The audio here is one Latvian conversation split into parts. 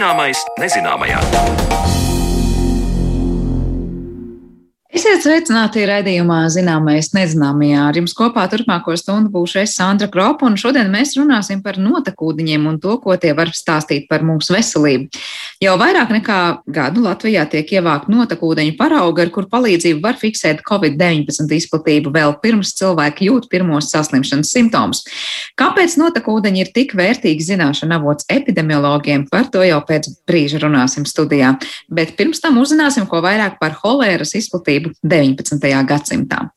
Zināmais nezināmajā. Esiet sveicināti raidījumā Zināmais nezināmajā. Ar jums kopā turpmāko stundu būšu es Sandra Kropa, un šodien mēs runāsim par notekūdeņiem un to, ko tie var stāstīt par mūsu veselību. Jau vairāk nekā gadu Latvijā tiek ievākt notekūdeņu parauga, ar kur palīdzību var fiksēt COVID-19 izplatību vēl pirms cilvēki jūt pirmos saslimšanas simptomus. Kāpēc notekūdeņi ir tik vērtīgi zināšana avots epidemiologiem, par to jau pēc brīža runāsim studijā. Bet pirms tam uzzināsim ko vairāk par holēras izplatību 19. gadsimtā.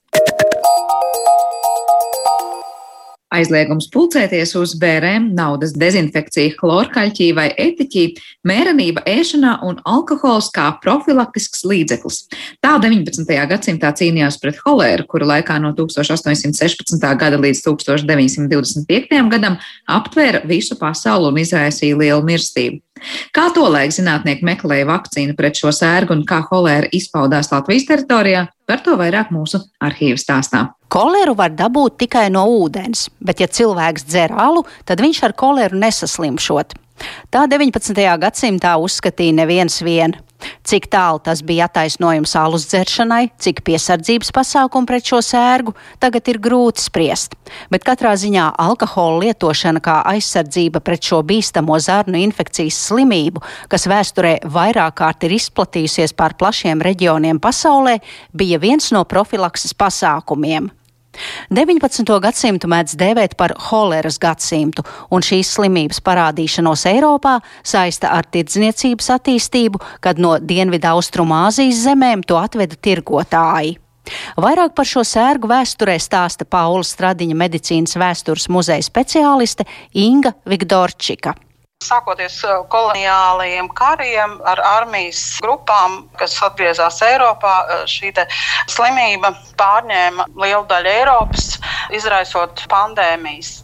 Aizliegums pulcēties uz bērēm, naudas dezinfekcija, chlorkaļķī vai etiķī, mērenība ēšanā un alkohols kā profilaktisks līdzeklis. Tā 19. gadsimtā cīnījās pret holēru, kura laikā no 1816. gada līdz 1925. gadam aptvēra visu pasauli un izraisīja lielu mirstību. Kā tolaik zinātnieki meklēja vakcīnu pret šo sērgu un kā holēra izpaudās Latvijas teritorijā, par to vairāk mūsu arhīvu stāstā. Koleru var dabūt tikai no ūdens, bet ja cilvēks dzer alu, tad viņš ar koleru nesaslimšot. Tā 19. gadsimtā uzskatīja neviens vien. Cik tālu tas bija attaisnojums alus dzeršanai, cik piesardzības pasākumu pret šo sērgu, tagad ir grūti spriest. Bet katrā ziņā alkohola lietošana kā aizsardzība pret šo bīstamo zarnu infekcijas slimību, kas vēsturē vairāk kārt ir izplatījusies pār plašiem reģioniem pasaulē, bija viens no profilakses pasākumiem. 19. gadsimtu mēdz dēvēt par holeras gadsimtu, un šīs slimības parādīšanos Eiropā saista ar tirdzniecības attīstību, kad no Dienvidu Austrumāzijas zemēm to atveda tirgotāji. Vairāk par šo sērgu vēsturē stāsta Paula Stradiņa medicīnas vēstures muzeja speciāliste Inga Vigdorčika. Sākoties uh, koloniālajiem kariem ar armijas grupām, kas atgriezās Eiropā, uh, šī slimība pārņēma lielu daļu Eiropas, izraisot pandēmijas.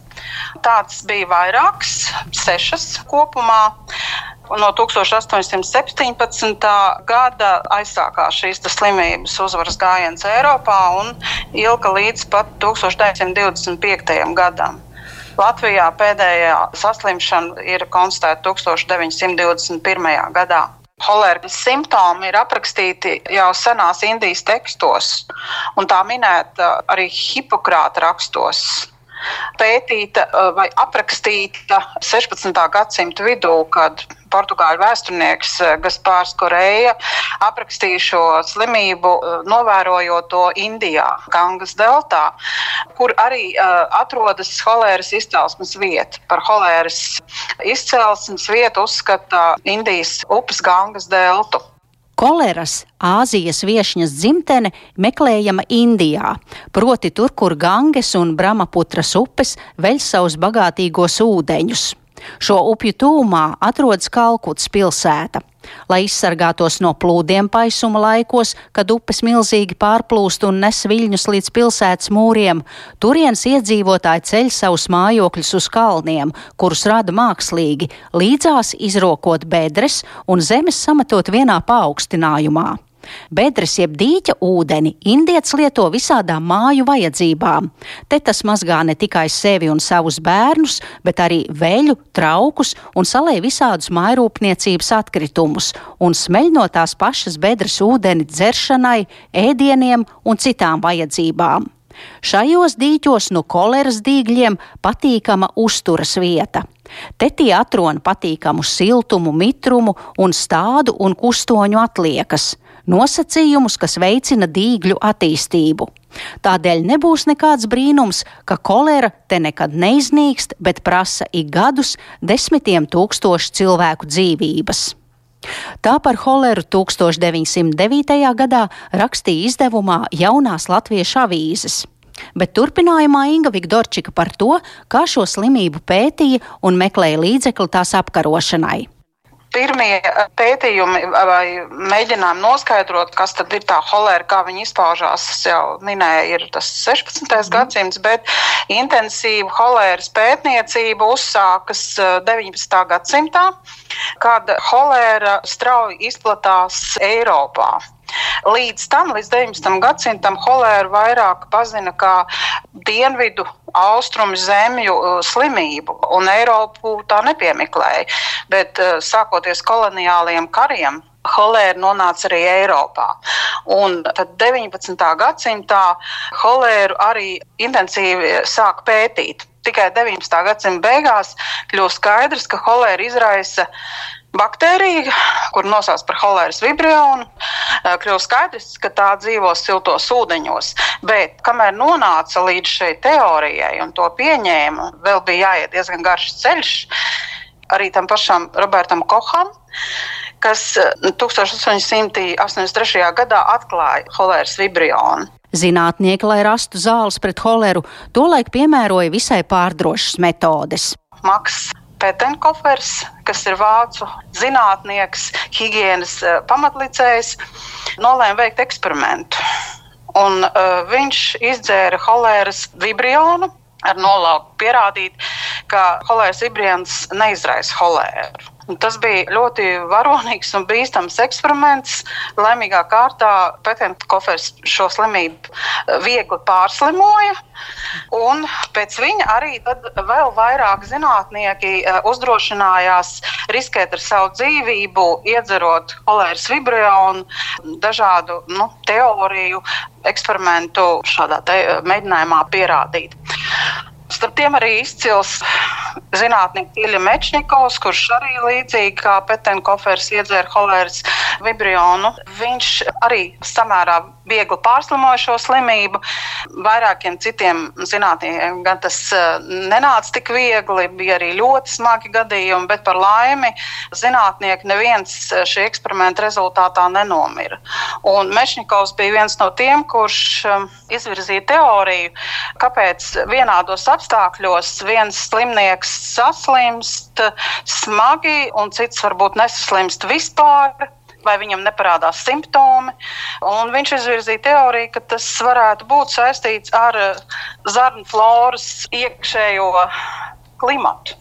Tāds bija vairākas, sešas kopumā. No 1817. gada aizsākās šīs slimības uzvaras gājiens Eiropā un ilga līdz pat 1925. gadam. Latvijā pēdējā saslimšana ir konstatēta 1921. gadā. Holēras simptomi ir aprakstīti jau senās Indijas tekstos, un tā minēta arī Hipokrāta rakstos pētīta uh, vai aprakstīta 16. gadsimta vidū, kad portugāļu vēsturnieks uh, Gaspārs Koreja aprakstīja šo slimību, uh, novērojot to Indijā, Gangas deltā, kur arī atrodas holēras izcelsmes vieta. Par holēras izcelsmes vietu uzskata Indijas upes Gangas deltu. Koleras Āzijas viesņas dzimtene meklējama Indijā, proti tur, kur Ganges un Brahmaputras upes veļ savus bagātīgos ūdeņus. Šo upju tūmā atrodas Kalkutas pilsēta. Lai izsargātos no plūdiem paisuma laikos, kad upes milzīgi pārplūst un nes viļņus līdz pilsētas mūriem, turienes iedzīvotāji ceļ savus mājokļus uz kalniem, kurus rada mākslīgi, līdzās izrokot bedres un zemes sametot vienā paaugstinājumā. Bedres jeb dīķa ūdeni indietis lieto visādām māju vajadzībām. Te tas mazgā ne tikai sevi un savus bērnus, bet arī veļu, traukus un salē visādus mājrūpniecības atkritumus un smeļ no tās pašas bedres ūdeni dzeršanai, ēdieniem un citām vajadzībām. Šajos dīķos no koleras dīgļiem patīkama uzturas vieta. Te tie atrona patīkamu siltumu, mitrumu un stādu un kustoņu atliekas nosacījumus, kas veicina dīgļu attīstību. Tādēļ nebūs nekāds brīnums, ka kolera te nekad neiznīkst, bet prasa ik gadus desmitiem tūkstošu cilvēku dzīvības. Tā par holeru 1909. gadā rakstīja izdevumā Jaunās Latviešu avīzes. Bet turpinājumā Inga Vigdorčika par to, kā šo slimību pētīja un meklēja līdzekli tās apkarošanai pirmie eh, pētījumi vai mēģinājumi noskaidrot, kas tad ir tā holēra, kā viņi izpaužās, es jau minēju, ir tas 16. Mm. gadsimts, bet intensīva holēras pētniecība uzsākas 19. Eh, gadsimtā, kad holēra strauji izplatās Eiropā. Līdz tam, līdz 19. gadsimtam, holēru vairāk pazina kā dienvidu austrumu zemju uh, slimību, un Eiropu tā nepiemeklēja. Bet uh, sākoties koloniāliem kariem, Holēra nonāca arī Eiropā. Un tad 19. gadsimtā holēru arī intensīvi sāk pētīt. Tikai 19. gadsimta beigās kļūst skaidrs, ka holēra izraisa baktērija, kur nosauc par holēras vibrionu, kļūst skaidrs, ka tā dzīvo siltos ūdeņos. Bet kamēr nonāca līdz šai teorijai un to pieņēma, vēl bija jāiet diezgan garš ceļš arī tam pašam Robertam Koham kas 1883. Eh, gadā atklāja holēras vibrionu. Zinātnieki, lai rastu zāles pret holeru, tolaik piemēroja visai pārdrošas metodes. Maks Petenkofers, kas ir vācu zinātnieks, higiēnas uh, pamatlicējs, nolēma veikt eksperimentu. Un, uh, viņš izdzēra holēras vibrionu ar nolauku pierādīt, ka holēras vibrions neizraisa holēru. Tas bija ļoti varonīgs un bīstams eksperiments. Laimīgā kārtā Pēterkofers šo slimību eh, viegli pārslimoja. Un pēc viņa arī vēl vairāk zinātnieki eh, uzdrošinājās riskēt ar savu dzīvību, iedzerot holēras vibrionu, dažādu nu, teoriju, eksperimentu šādā mēģinājumā pierādīt. Starp tiem arī izcils zinātnieks Ilja Mečnikovs, kurš arī līdzīgi kā Petenkofers iedzēra holēras vibrionu. Viņš arī samērā viegli pārslimoja šo slimību. Vairākiem citiem zinātniekiem gan tas eh, nenāca tik viegli, bija arī ļoti smagi gadījumi, bet par laimi zinātnieki neviens eh, šī eksperimenta rezultātā nenomira. Un Mešņikovs bija viens no tiem, kurš eh, izvirzīja teoriju, kāpēc vienādos apstākļos viens slimnieks saslimst smagi un cits varbūt nesaslimst vispār vai viņam neparādās simptomi. Un viņš izvirzīja teoriju, ka tas varētu būt saistīts ar eh, zarnu floras iekšējo klimatu.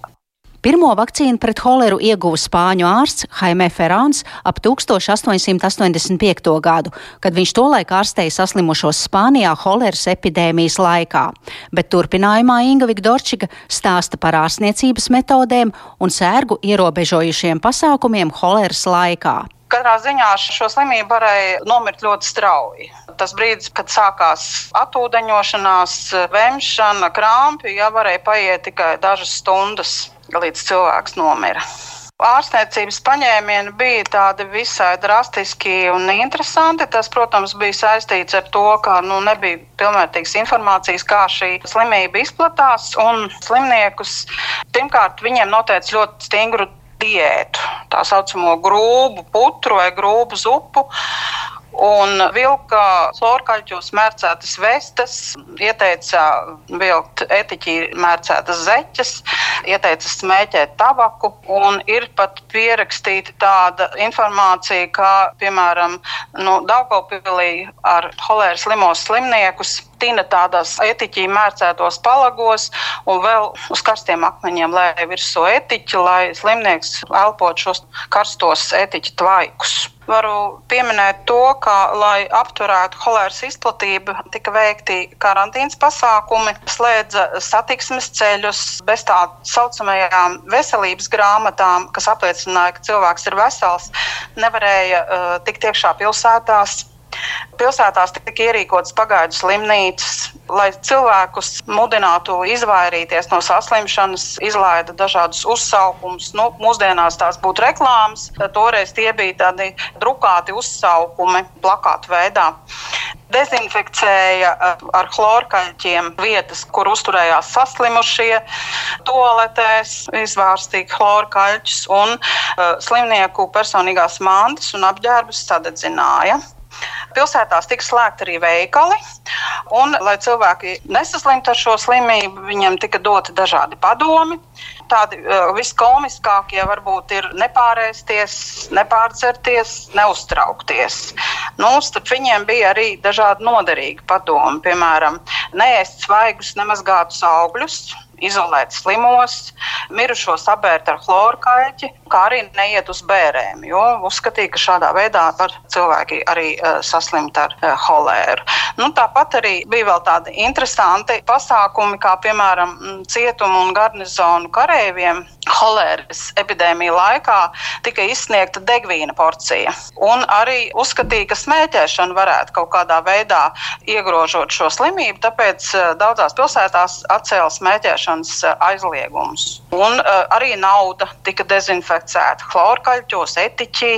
Pirmo vakcīnu pret holeru ieguva spāņu ārsts Jaime Ferrāns ap 1885. gadu, kad viņš tolaik ārstēja saslimušos Spānijā holeras epidēmijas laikā, bet turpinājumā Inga Vigdorčika stāsta par ārstniecības metodēm un sērgu ierobežojušiem pasākumiem holeras laikā. Katrā ziņā šo slimību varēja nomirt ļoti strauji. Tas brīdis, kad sākās atūdeņošanās, vemšana, krāpju, ja varēja paiet tikai dažas stundas, līdz cilvēks nomira. Ārstniecības paņēmieni bija tādi visai drastiski un interesanti. Tas, protams, bija saistīts ar to, ka nu, nebija pilnvērtīgas informācijas, kā šī slimība izplatās. Slimniekus pirmkārt viņiem noteica ļoti stingru diētu, tā saucamo grūbu putru vai grūbu zupu. Un vilka florkaļķos mērcētas vestes, ieteica vilkt etiķī mērcētas zeķes, ieteica smēķēt tabaku. Un ir pat pierakstīta tāda informācija, kā piemēram nu, Daugopilī ar holēras slimos slimniekus tina tādos etiķī mērcētos palagos un vēl uz karstiem akmeņiem lēja virsū etiķi, lai slimnieks elpot šos karstos etiķu tvaikus. Varu pieminēt to, ka, lai apturētu holēras izplatību, tika veikti karantīnas pasākumi, slēdza satiksmes ceļus bez tā saucamajām veselības grāmatām, kas apliecināja, ka cilvēks ir vesels, nevarēja uh, tikt iekšā pilsētās, Pilsētās tika ierīkotas pagaidu slimnīcas, lai cilvēkus mudinātu izvairīties no saslimšanas, izlaida dažādus uzsaukumus. Nu, mūsdienās tās būtu reklāmas, toreiz tie bija tādi drukāti uzsaukumi, plakātu veidā. Dezinfekcēja eh, ar chlorkaļķiem vietas, kur uzturējās saslimušie, toaletēs izvārstīja chlorkaļķus un uh, slimnieku personīgās mantas un apģērbus sadedzināja. Pilsētās tika slēgti arī veikali, un, lai cilvēki nesaslimtu ar šo slimību, viņiem tika doti dažādi padomi. Tādi uh, viskomiskākie varbūt ir nepārēsties, nepārcerties, neuztraukties. Nu, starp viņiem bija arī dažādi noderīgi padomi, piemēram, neēst svaigus, nemazgātus augļus, izolēt slimos, mirušo sabērt ar chlorkaļķi, kā arī neiet uz bērēm, jo uzskatīja, ka šādā veidā var cilvēki arī uh, saslimt ar uh, holēru. Nu, tāpat arī bija vēl tādi interesanti pasākumi, kā piemēram cietumu un garnizonu kareiviem. Holēras epidēmija laikā tika izsniegta degvīna porcija. Un arī uzskatīja, ka smēķēšana varētu kaut kādā veidā iegrožot šo slimību, tāpēc daudzās pilsētās atcēla smēķēšanas aizliegumus. Un uh, arī nauda tika dezinficēta chlorkaļķos, etiķī,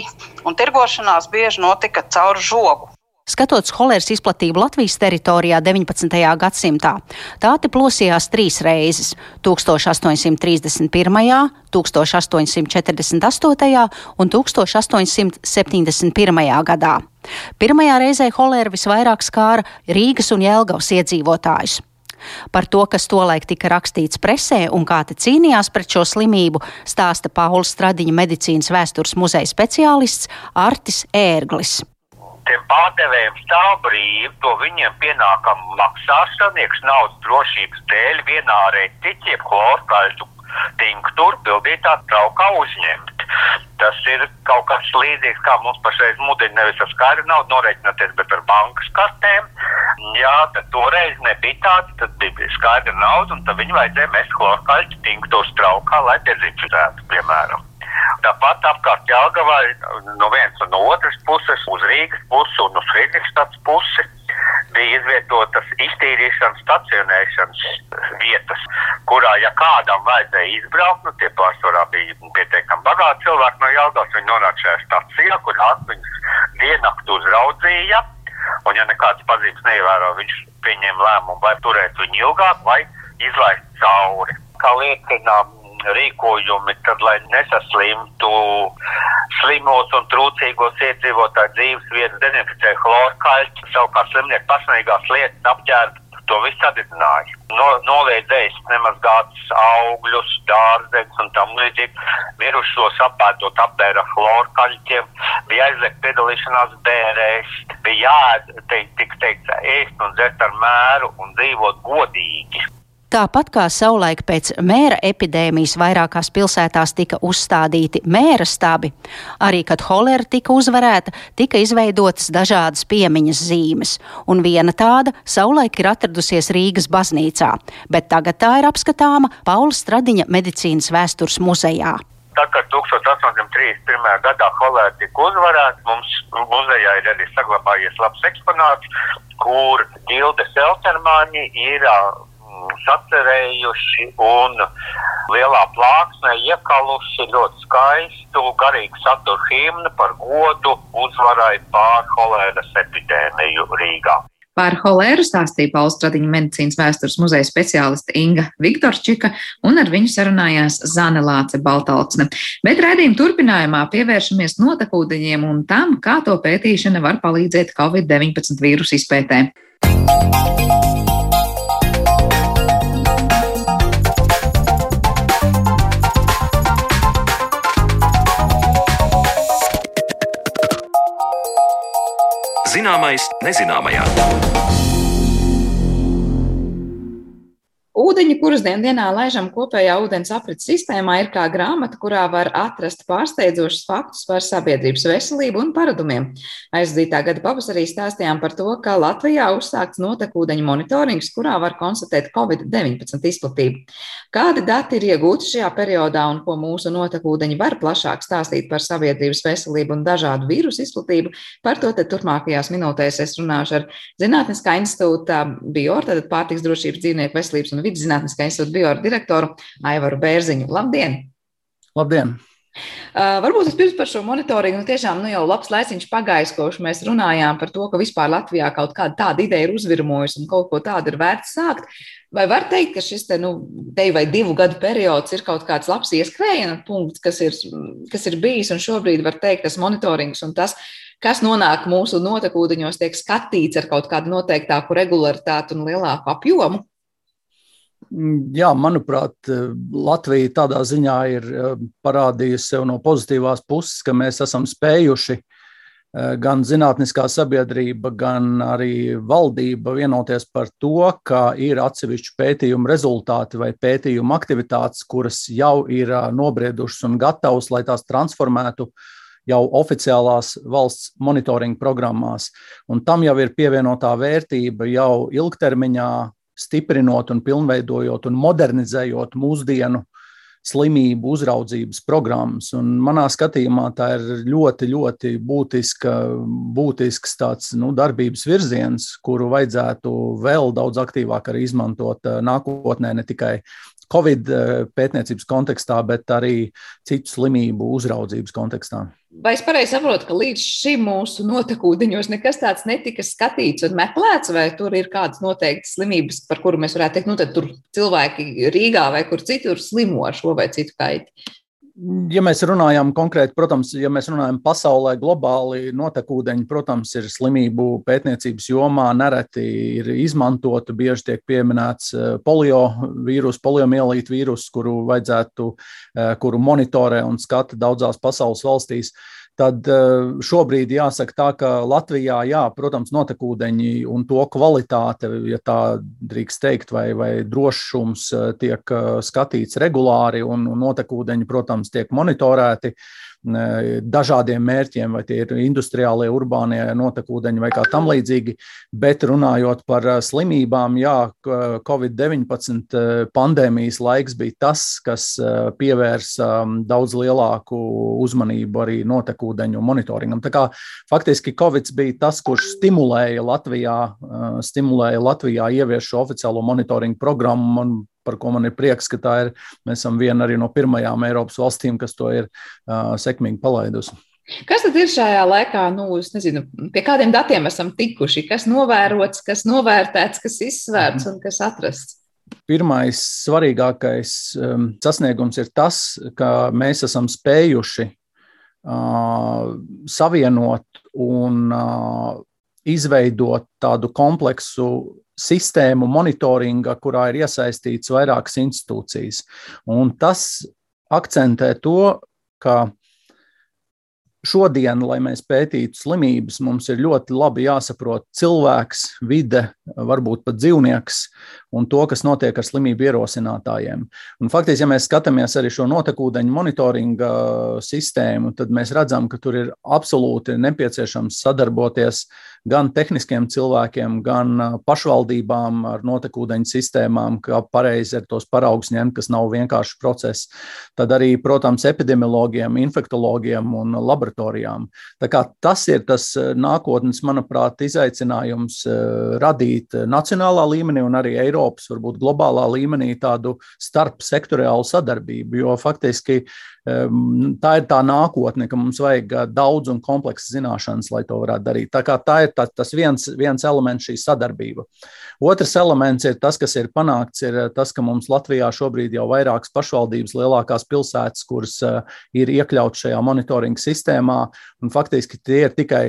un tirgošanās bieži notika caur žogu. Skatot holēras izplatību Latvijas teritorijā 19. gadsimtā, tā te plosījās trīs reizes - 1831., 1848. un 1871. gadā. Pirmajā reizē holēra visvairāk skāra Rīgas un Jelgavas iedzīvotājus. Par to, kas tolaik tika rakstīts presē un kā te cīnījās pret šo slimību, stāsta Pauls Stradiņa medicīnas vēstures muzeja speciālists Artis Ērglis tiem pārdevējiem stāv brīvi, to viņiem pienākam maksās sanieks naudas drošības dēļ vienā retiķi, chlorkaļtu tinktūru pildītā traukā uzņemt. Tas ir kaut kas līdzīgs, kā mums pašreiz mudina nevis ar skaidru naudu norēķināties, bet ar bankas kartēm. Jā, tad toreiz nebija tāds, tad bija skaidra nauda, un tad viņi vajadzēja mest chlorkaļtu tinktūru traukā, lai dezinficētu, piemēram. Tāpat apkārt Jāgavai no vienas un no otras puses, uz Rīgas pusi un uz Friedrichstads pusi bija izvietotas iztīrīšanas, stacionēšanas vietas, kurā, ja kādam vajadzēja izbraukt, nu, tie pārsvarā bija pietiekami bagāti cilvēki no Jāgavas, viņi nonāca šajā stacijā, kur viņus diennaktu uzraudzīja, un ja nekādas pazīmes neievēro, viņš pieņēma lēmumu vai turēt viņu ilgāk, vai izlaist cauri. Kā liecina rīkojumi, tad, lai nesaslimtu slimos un trūcīgos iedzīvotāju dzīves vietas, dezinficē chlorkaļķi, savukārt slimnieki pasniegās lietas apģērbu. To visu sadedzināja. No, noliedzējis nemazgātus augļus, dārzeņus un tam līdzīgi. Mirušos apēdot apbēra chlorkaļķiem, bija aizliegt piedalīšanās bērēs, bija jāēd, teikt, tik teikt, ēst un dzert ar mēru un dzīvot godīgi. Tāpat kā savulaik pēc mēra epidēmijas vairākās pilsētās tika uzstādīti mēra stabi, arī kad holera tika uzvarēta, tika izveidotas dažādas piemiņas zīmes, un viena tāda savulaik ir atradusies Rīgas baznīcā, bet tagad tā ir apskatāma Paula Stradiņa medicīnas vēstures muzejā. Tā kā 1831. gadā holēra tika uzvarēta, mums muzejā ir arī saglabājies labs eksponāts, kur Gilde Seltermaņi ir sacerējuši un lielā plāksnē iekaluši ļoti skaistu, garīgu saturu himnu par godu uzvarai pār holēras epidēmiju Rīgā. Par holēru stāstīja Pauls Stradiņa medicīnas vēstures muzeja speciāliste Inga Viktorčika, un ar viņu sarunājās Zane Lāce Baltalksne. Bet redzījuma turpinājumā pievēršamies notekūdeņiem un tam, kā to pētīšana var palīdzēt Covid-19 vīrusu izpētē. Zināmais nezināmajā. Ūdeņi, kurus dienā laižam kopējā ūdens aprits sistēmā, ir kā grāmata, kurā var atrast pārsteidzošus faktus par sabiedrības veselību un paradumiem. Aizdītā gada pavasarī stāstījām par to, ka Latvijā uzsākts notekūdeņu monitorings, kurā var konstatēt Covid-19 izplatību. Kādi dati ir iegūti šajā periodā un ko mūsu notekūdeņi var plašāk stāstīt par sabiedrības veselību un dažādu vīrusu izplatību? Par to turpmākajās minūtēs es runāšu ar Zinātniskā institūta Bior, tātad pārtiks drošības dzīvnieku veselības un un vidzinātniskā institūta bioru direktoru Aivaru Bērziņu. Labdien! Labdien! Uh, varbūt es pirms par šo monitoringu, nu tiešām nu jau labs laiciņš pagājis, kopš mēs runājām par to, ka vispār Latvijā kaut kāda tāda ideja ir uzvirmojusi un kaut ko tādu ir vērts sākt. Vai var teikt, ka šis te, nu, te vai divu gadu periods ir kaut kāds labs ieskrējiena punkts, kas ir, kas ir bijis un šobrīd var teikt tas monitorings un tas, kas nonāk mūsu notekūdeņos, tiek skatīts ar kaut kādu noteiktāku regularitāti un lielāku apjomu? Mm, jā, manuprāt, Latvija tādā ziņā ir eh, parādījusi sev no pozitīvās puses, ka mēs esam spējuši gan zinātniskā sabiedrība, gan arī valdība vienoties par to, ka ir atsevišķi pētījumu rezultāti vai pētījumu aktivitātes, kuras jau ir nobriedušas un gatavas, lai tās transformētu jau oficiālās valsts monitoringa programmās. Un tam jau ir pievienotā vērtība jau ilgtermiņā, stiprinot un pilnveidojot un modernizējot mūsdienu slimību uzraudzības programmas. Un manā skatījumā tā ir ļoti, ļoti būtiska, būtisks tāds, nu, darbības virziens, kuru vajadzētu vēl daudz aktīvāk arī izmantot eh, nākotnē, ne tikai Covid eh, pētniecības kontekstā, bet arī citu slimību uzraudzības kontekstā. Vai es pareizi saprotu, ka līdz šim mūsu notekūdeņos nekas tāds netika skatīts un meklēts, vai tur ir kādas noteiktas slimības, par kuru mēs varētu teikt, nu tad tur cilvēki Rīgā vai kur citur slimo ar šo vai citu kaiti? Ja mēs runājam konkrēti, protams, ja mēs runājam pasaulē, globāli, notekūdeņi, protams, ir slimību pētniecības jomā nereti ir izmantota. Bieži tiek pieminēts eh, polio vīrus, poliomielītu vīrus, kuru vajadzētu, eh, kuru monitorē un skata daudzās pasaules valstīs. Uh, tad eh, šobrīd jāsaka tā, ka Latvijā, jā, protams, notekūdeņi un to kvalitāte, ja tā drīkst teikt, vai, vai drošums eh, tiek eh, skatīts regulāri un notekūdeņi, protams, tiek monitorēti dažādiem mērķiem, vai tie ir industriālie, urbānie notekūdeņi vai kā tam līdzīgi. Bet runājot par slimībām, jā, Covid-19 pandēmijas laiks bija tas, kas pievērsa daudz lielāku uzmanību arī notekūdeņu monitoringam. Tā kā faktiski Covid bija tas, kurš stimulēja Latvijā, stimulēja Latvijā ievies šo oficiālo monitoringu programmu. Man par ko man ir prieks, ka tā ir. Mēs esam viena arī no pirmajām Eiropas valstīm, kas to ir uh, sekmīgi palaidusi. Kas tad ir šajā laikā, nu, nezinu, pie kādiem datiem esam tikuši? Kas novērots, kas novērtēts, kas izsvērts un kas atrasts? Pirmais svarīgākais um, sasniegums ir tas, ka mēs esam spējuši uh, savienot un uh, izveidot tādu kompleksu sistēmu monitoringa, kurā ir iesaistīts vairākas institūcijas. Un tas akcentē to, ka šodien, lai mēs pētītu slimības, mums ir ļoti labi jāsaprot cilvēks, vide, varbūt pat dzīvnieks un to, kas notiek ar slimību ierosinātājiem. Un faktiski, ja mēs skatāmies arī šo notekūdeņu monitoringa sistēmu, tad mēs redzam, ka tur ir absolūti nepieciešams sadarboties gan tehniskiem cilvēkiem, gan pašvaldībām ar notekūdeņu sistēmām, kā pareizi ar tos paraugus ņemt, kas nav vienkāršs process. Tad arī, protams, epidemiologiem, infektologiem un laboratorijām. Tas ir tas nākotnes, manuprāt, izaicinājums radīt nacionālā līmenī un arī Eiropas, varbūt globālā līmenī tādu starpsektoriālu sadarbību, jo faktiski tā ir tā nākotne, ka mums vajag daudz un kompleksu zināšanas, lai to varētu darīt. Tā, tā ir tā, tas viens, viens elements, šī sadarbība. Otrs elements ir tas, kas ir panākts, ir tas, ka mums Latvijā šobrīd jau vairākas pašvaldības, lielākās pilsētas, kuras ir iekļautas šajā monitoringa sistēmā, un faktiski tie ir tikai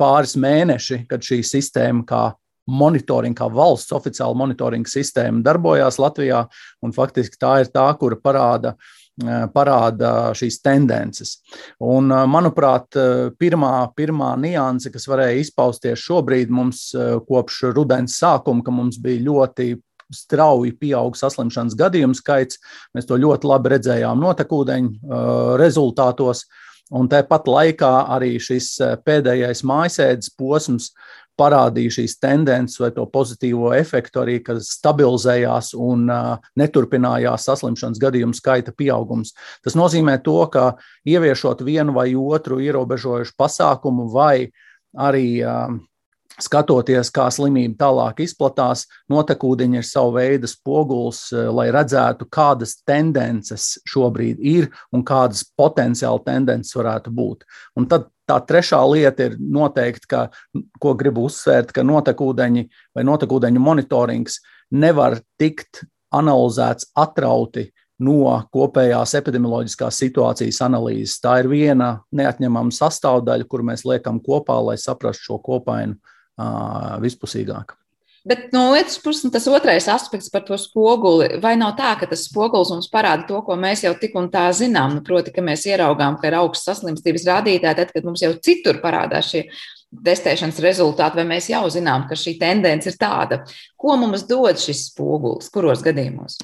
pāris mēneši, kad šī sistēma kā monitoringa, kā valsts oficiāla monitoringa sistēma darbojās Latvijā. Faktiski tā ir tā, kura parāda uh, parāda šīs tendences. Un, manuprāt, pirmā, pirmā nianse, kas varēja izpausties šobrīd, mums kopš rudens sākuma, ka mums bija ļoti strauji pieaug saslimšanas gadījumu skaits. Mēs to ļoti labi redzējām notekūdeņu rezultātos. Un tāpat laikā arī šis pēdējais mājasēdes posms parādīja šīs tendences vai to pozitīvo efektu arī, kas stabilizējās un neturpinājās saslimšanas gadījumu skaita pieaugums. Tas nozīmē to, ka ieviešot vienu vai otru ierobežojušu pasākumu vai arī skatoties, kā slimība tālāk izplatās, notekūdeņi ir sava veida spogulis, lai redzētu, kādas tendences šobrīd ir un kādas potenciāli tendences varētu būt. Un tad Tā trešā lieta ir noteikti, ka, ko gribu uzsvērt, ka notekūdeņi vai notekūdeņu monitorings nevar tikt analizēts atrauti no kopējās epidemioloģiskās situācijas analīzes. Tā ir viena neatņemama sastāvdaļa, kur mēs liekam kopā, lai saprastu šo kopainu uh, vispusīgāk. Bet no otras puses, tas otrais aspekts par to spoguli, vai nav tā, ka tas spogulis mums parāda to, ko mēs jau tik un tā zinām? Nu, proti, ka mēs ieraugām, ka ir augsts saslimstības rādītāji, tad, kad mums jau citur parādās šie testēšanas rezultāti, vai mēs jau zinām, ka šī tendence ir tāda. Ko mums dod šis spogulis, kuros gadījumos?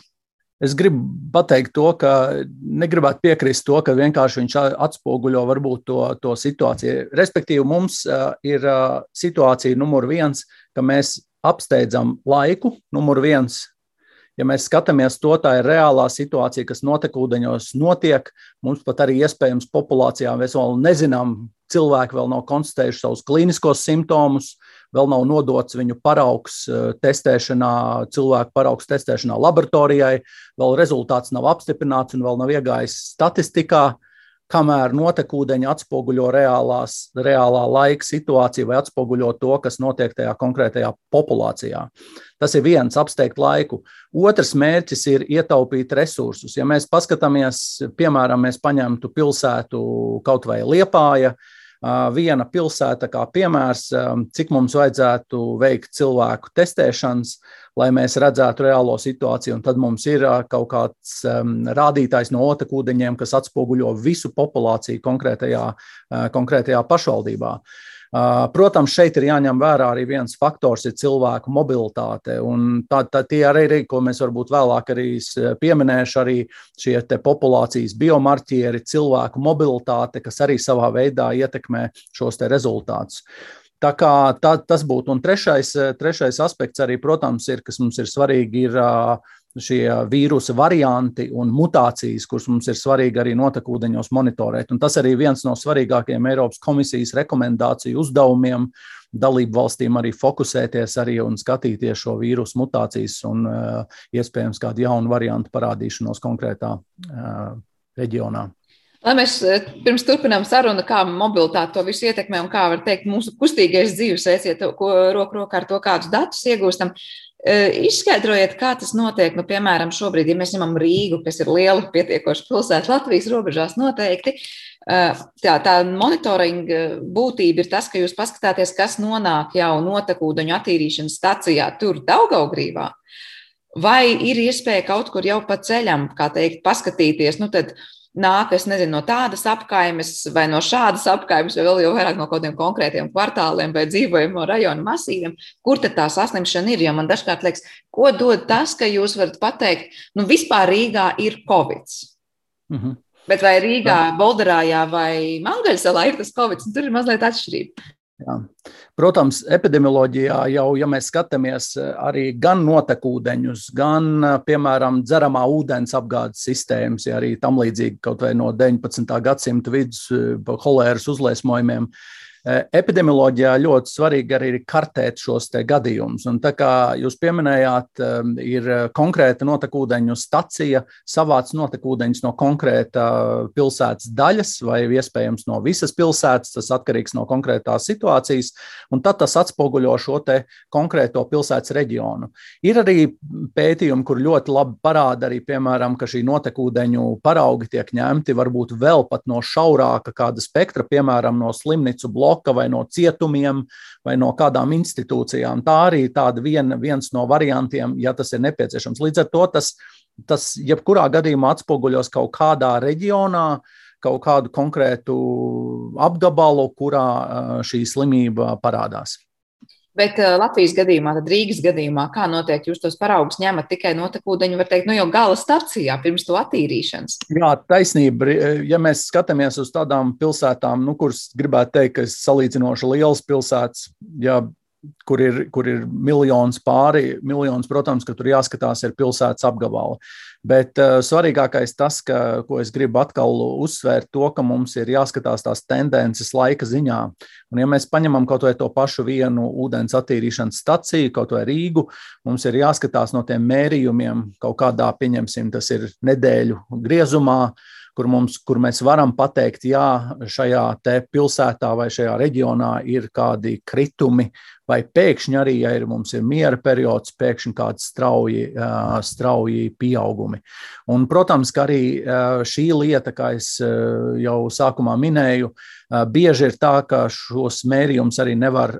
Es gribu pateikt to, ka negribētu piekrist to, ka vienkārši viņš atspoguļo varbūt to, to situāciju. Respektīvi, mums ir situācija numur viens, ka mēs apsteidzam laiku, numur viens. Ja mēs skatāmies to, tā ir reālā situācija, kas notekūdeņos notiek. Mums pat arī iespējams populācijā mēs vēl nezinām, cilvēki vēl nav konstatējuši savus klīniskos simptomus, vēl nav nodots viņu paraugs eh, testēšanā, cilvēku paraugs testēšanā laboratorijai, vēl rezultāts nav apstiprināts un vēl nav iegājis statistikā kamēr notekūdeņi atspoguļo reālās, reālā laika situāciju vai atspoguļo to, kas notiek tajā konkrētajā populācijā. Tas ir viens, apsteigt laiku. Otrs mērķis ir ietaupīt resursus. Ja mēs paskatāmies, piemēram, mēs paņemtu pilsētu kaut vai Liepāja, viena pilsēta kā piemērs, cik mums vajadzētu veikt cilvēku testēšanas, lai mēs redzētu reālo situāciju. Un tad mums ir kaut kāds rādītājs no otekūdeņiem, kas atspoguļo visu populāciju konkrētajā, konkrētajā pašvaldībā. Protams, šeit ir jāņem vērā arī viens faktors, ir cilvēku mobilitāte. Tā, tā, tie arī, ko mēs varbūt vēlāk arī pieminēšu, arī šie populācijas biomarķieri, cilvēku mobilitāte, kas arī savā veidā ietekmē šos rezultātus. Tā kā tā, tas būtu. Un trešais, trešais aspekts arī, protams, ir, kas mums ir svarīgi, ir šie vīrusu varianti un mutācijas, kuras mums ir svarīgi arī notekūdeņos monitorēt. Un tas arī viens no svarīgākajiem Eiropas komisijas rekomendāciju uzdevumiem dalību valstīm arī fokusēties arī un skatīties šo vīrusu mutācijas un uh, iespējams kādu jaunu variantu parādīšanos konkrētā uh, reģionā. Lai mēs pirms turpinām sarunu, kā mobilitāte to visu ietekmē un kā var teikt, mūsu kustīgais dzīvesveids, ja to, ko roku rokā ar to kādus datus iegūstam, Izskaidrojiet, kā tas notiek, nu, piemēram, šobrīd, ja mēs ņemam Rīgu, kas ir liela pietiekoša pilsēta Latvijas robežās, noteikti. Tā, tā monitoringa būtība ir tas, ka jūs paskatāties, kas nonāk jau notekūdeņu attīrīšanas stacijā tur Daugaugrīvā. Vai ir iespēja kaut kur jau pa ceļam, kā teikt, paskatīties, nu tad nāk, es nezinu, no tādas apkaimes vai no šādas apkaimes, vai vēl jau vairāk no kaut kādiem konkrētiem kvartāliem vai dzīvojamo rajonu masīviem, kur tad tā saslimšana ir. Jo man dažkārt liekas, ko dod tas, ka jūs varat pateikt, nu vispār Rīgā ir Covid. Mm -hmm. Bet vai Rīgā, Bolderājā vai Mangaļsalā ir tas Covid, tur ir mazliet atšķirība. Jā. Protams, epidemioloģijā jau, ja mēs skatāmies eh, arī gan notekūdeņus, gan, eh, piemēram, dzeramā ūdens apgādes sistēmas, ja arī tam līdzīgi kaut vai no 19. gadsimta vidus eh, holēras uzliesmojumiem, uh, epidemioloģijā ļoti svarīgi arī ir kartēt šos gadījumus. Tā kā jūs pieminējāt, ehm, ir eh, konkrēta notekūdeņu stacija, savāc notekūdeņus no konkrēta pilsētas daļas vai iespējams no visas pilsētas. Tas atkarīgs no konkrētās situācijas, un tad tas atspoguļo šo konkrēto pilsētas reģionu. Ir arī pētījumi, kur ļoti labi parāda arī, piemēram, ka šī notekūdeņu paraugi tiek ņemti varbūt vēl pat no šaurāka kāda spektra, piemēram, no slimnīcu bloka bloka vai no cietumiem vai no kādām institūcijām. Tā arī ir vien, viens no variantiem, ja tas ir nepieciešams. Līdz ar to tas, tas jebkurā gadījumā atspoguļos kaut kādā reģionā, kaut kādu konkrētu apgabalu, kurā šī slimība parādās. Bet uh, Latvijas gadījumā, tad Rīgas gadījumā, kā notiek, jūs tos paraugus ņemat tikai notekūdeņu, var teikt, nu jau gala stacijā pirms to attīrīšanas. Jā, taisnība. Ja mēs skatāmies uz tādām pilsētām, nu, kuras gribētu teikt, ka ir salīdzinoši lielas pilsētas, ja kur ir, kur ir miljons pāri. Miljons, protams, ka tur jāskatās ir pilsētas apgabala. Bet uh, svarīgākais tas, ka, ko es gribu atkal uzsvērt, to, ka mums ir jāskatās tās tendences laika ziņā. Un, ja mēs paņemam kaut vai to pašu vienu ūdens attīrīšanas staciju, kaut vai Rīgu, mums ir jāskatās no tiem mērījumiem kaut kādā, pieņemsim, tas ir nedēļu griezumā kur, mums, kur mēs varam pateikt, jā, šajā pilsētā vai šajā reģionā ir kādi kritumi vai pēkšņi arī, ja ir, mums ir miera periods, pēkšņi kādi strauji, strauji pieaugumi. Un, protams, ka arī šī lieta, kā es jau sākumā minēju, bieži ir tā, ka šos mērījumus arī nevar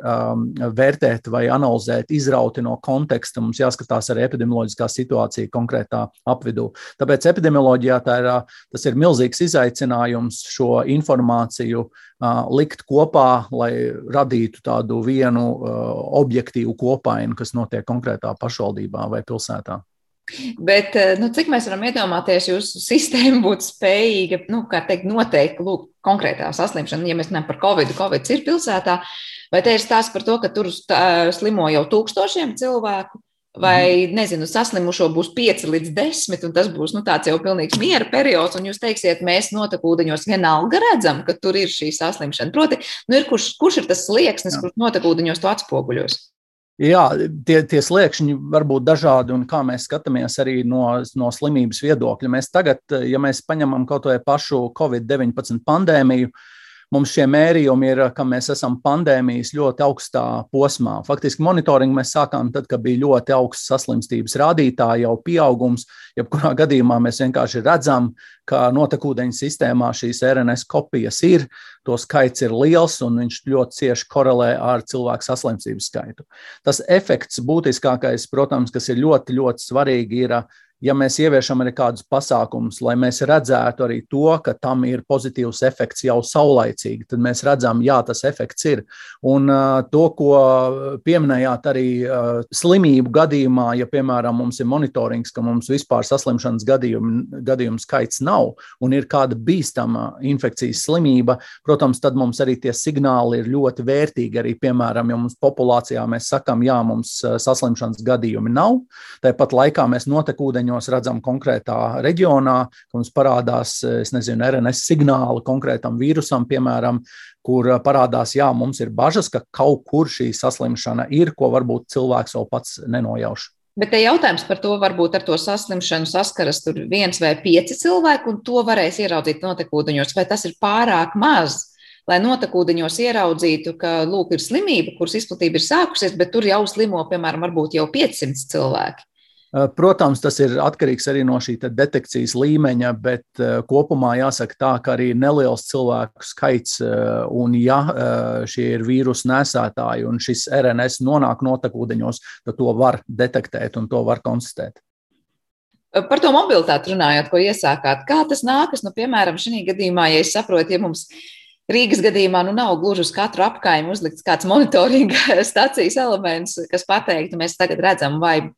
vērtēt vai analizēt izrauti no konteksta. Mums jāskatās arī epidemioloģiskā situācija konkrētā apvidū. Tāpēc epidemioloģijā tā ir, tas ir milzīgs izaicinājums šo informāciju likt kopā, lai radītu tādu vienu objektīvu kopainu, kas notiek konkrētā pašvaldībā vai pilsētā. Bet, nu, cik mēs varam iedomāties, jūsu sistēma būtu spējīga, nu, kā teikt, noteikt, lūk, konkrētā saslimšana, ja mēs runājam par covid, covid ir pilsētā, vai te ir stāsts par to, ka tur slimo jau tūkstošiem cilvēku, Vai, mhm. nezinu, saslimušo būs 5 līdz 10, un tas būs nu, tāds jau pilnīgs miera periods, un jūs teiksiet, mēs notekūdeņos vienalga redzam, ka tur ir šī saslimšana. Proti, nu, ir, kurš, kurš ir tas slieksnis, kurš notekūdeņos to atspoguļos? Jā, tie, tie sliekšņi var būt dažādi, un kā mēs skatāmies arī no, no slimības viedokļa. Mēs tagad, ja mēs paņemam kaut vai pašu Covid-19 pandēmiju, uh, mums šie mērījumi ir, ka mēs esam pandēmijas ļoti augstā posmā. Faktiski monitoringu mēs sākām tad, kad bija ļoti augsts saslimstības rādītāji, jau pieaugums. Jebkurā gadījumā mēs vienkārši redzam, ka notekūdeņu sistēmā šīs RNS kopijas ir, to skaits ir liels un viņš ļoti cieši korelē ar cilvēku saslimstības skaitu. Tas efekts būtiskākais, protams, kas ir ļoti, ļoti svarīgi, ir ja mēs ieviešam arī kādus pasākumus, lai mēs redzētu arī to, ka tam ir pozitīvs efekts jau saulaicīgi, tad mēs redzam, jā, tas efekts ir. Un uh, to, ko pieminējāt arī uh, slimību gadījumā, ja, piemēram, mums ir monitorings, ka mums vispār saslimšanas gadījumu, gadījumu skaits nav un ir kāda bīstama infekcijas slimība, protams, tad mums arī tie signāli ir ļoti vērtīgi. Arī, piemēram, ja mums populācijā mēs sakām, jā, mums saslimšanas gadījumi nav, tāpat laikā mēs notekūdeņi ūdeņos redzam konkrētā reģionā, ka mums parādās nezinu, RNS signāli konkrētam vīrusam, piemēram, kur parādās, jā, mums ir bažas, ka kaut kur šī saslimšana ir, ko varbūt cilvēks vēl pats nenojauš. Bet te jautājums par to, varbūt ar to saslimšanu saskaras tur viens vai pieci cilvēki, un to varēs ieraudzīt notekūdeņos, vai tas ir pārāk maz, lai notekūdeņos ieraudzītu, ka, lūk, ir slimība, kuras izplatība ir sākusies, bet tur jau slimo, piemēram, varbūt jau 500 cilvēki. Eh, protams, tas ir atkarīgs arī no šī detekcijas līmeņa, bet eh, kopumā jāsaka tā, ka arī neliels cilvēku skaits, eh, un ja šie ir vīrusu nesētāji un šis RNS nonāk notekūdeņos, tad to var detektēt un to var konstatēt. Par to mobilitāti runājot, ko iesākāt, kā tas nākas, nu, piemēram, šī gadījumā, ja es saprotu, ja mums Rīgas gadījumā nu, nav gluži uz katru apkaimi uzlikts kāds monitoringa stācijas elements, kas pateiktu, mēs tagad redzam, vai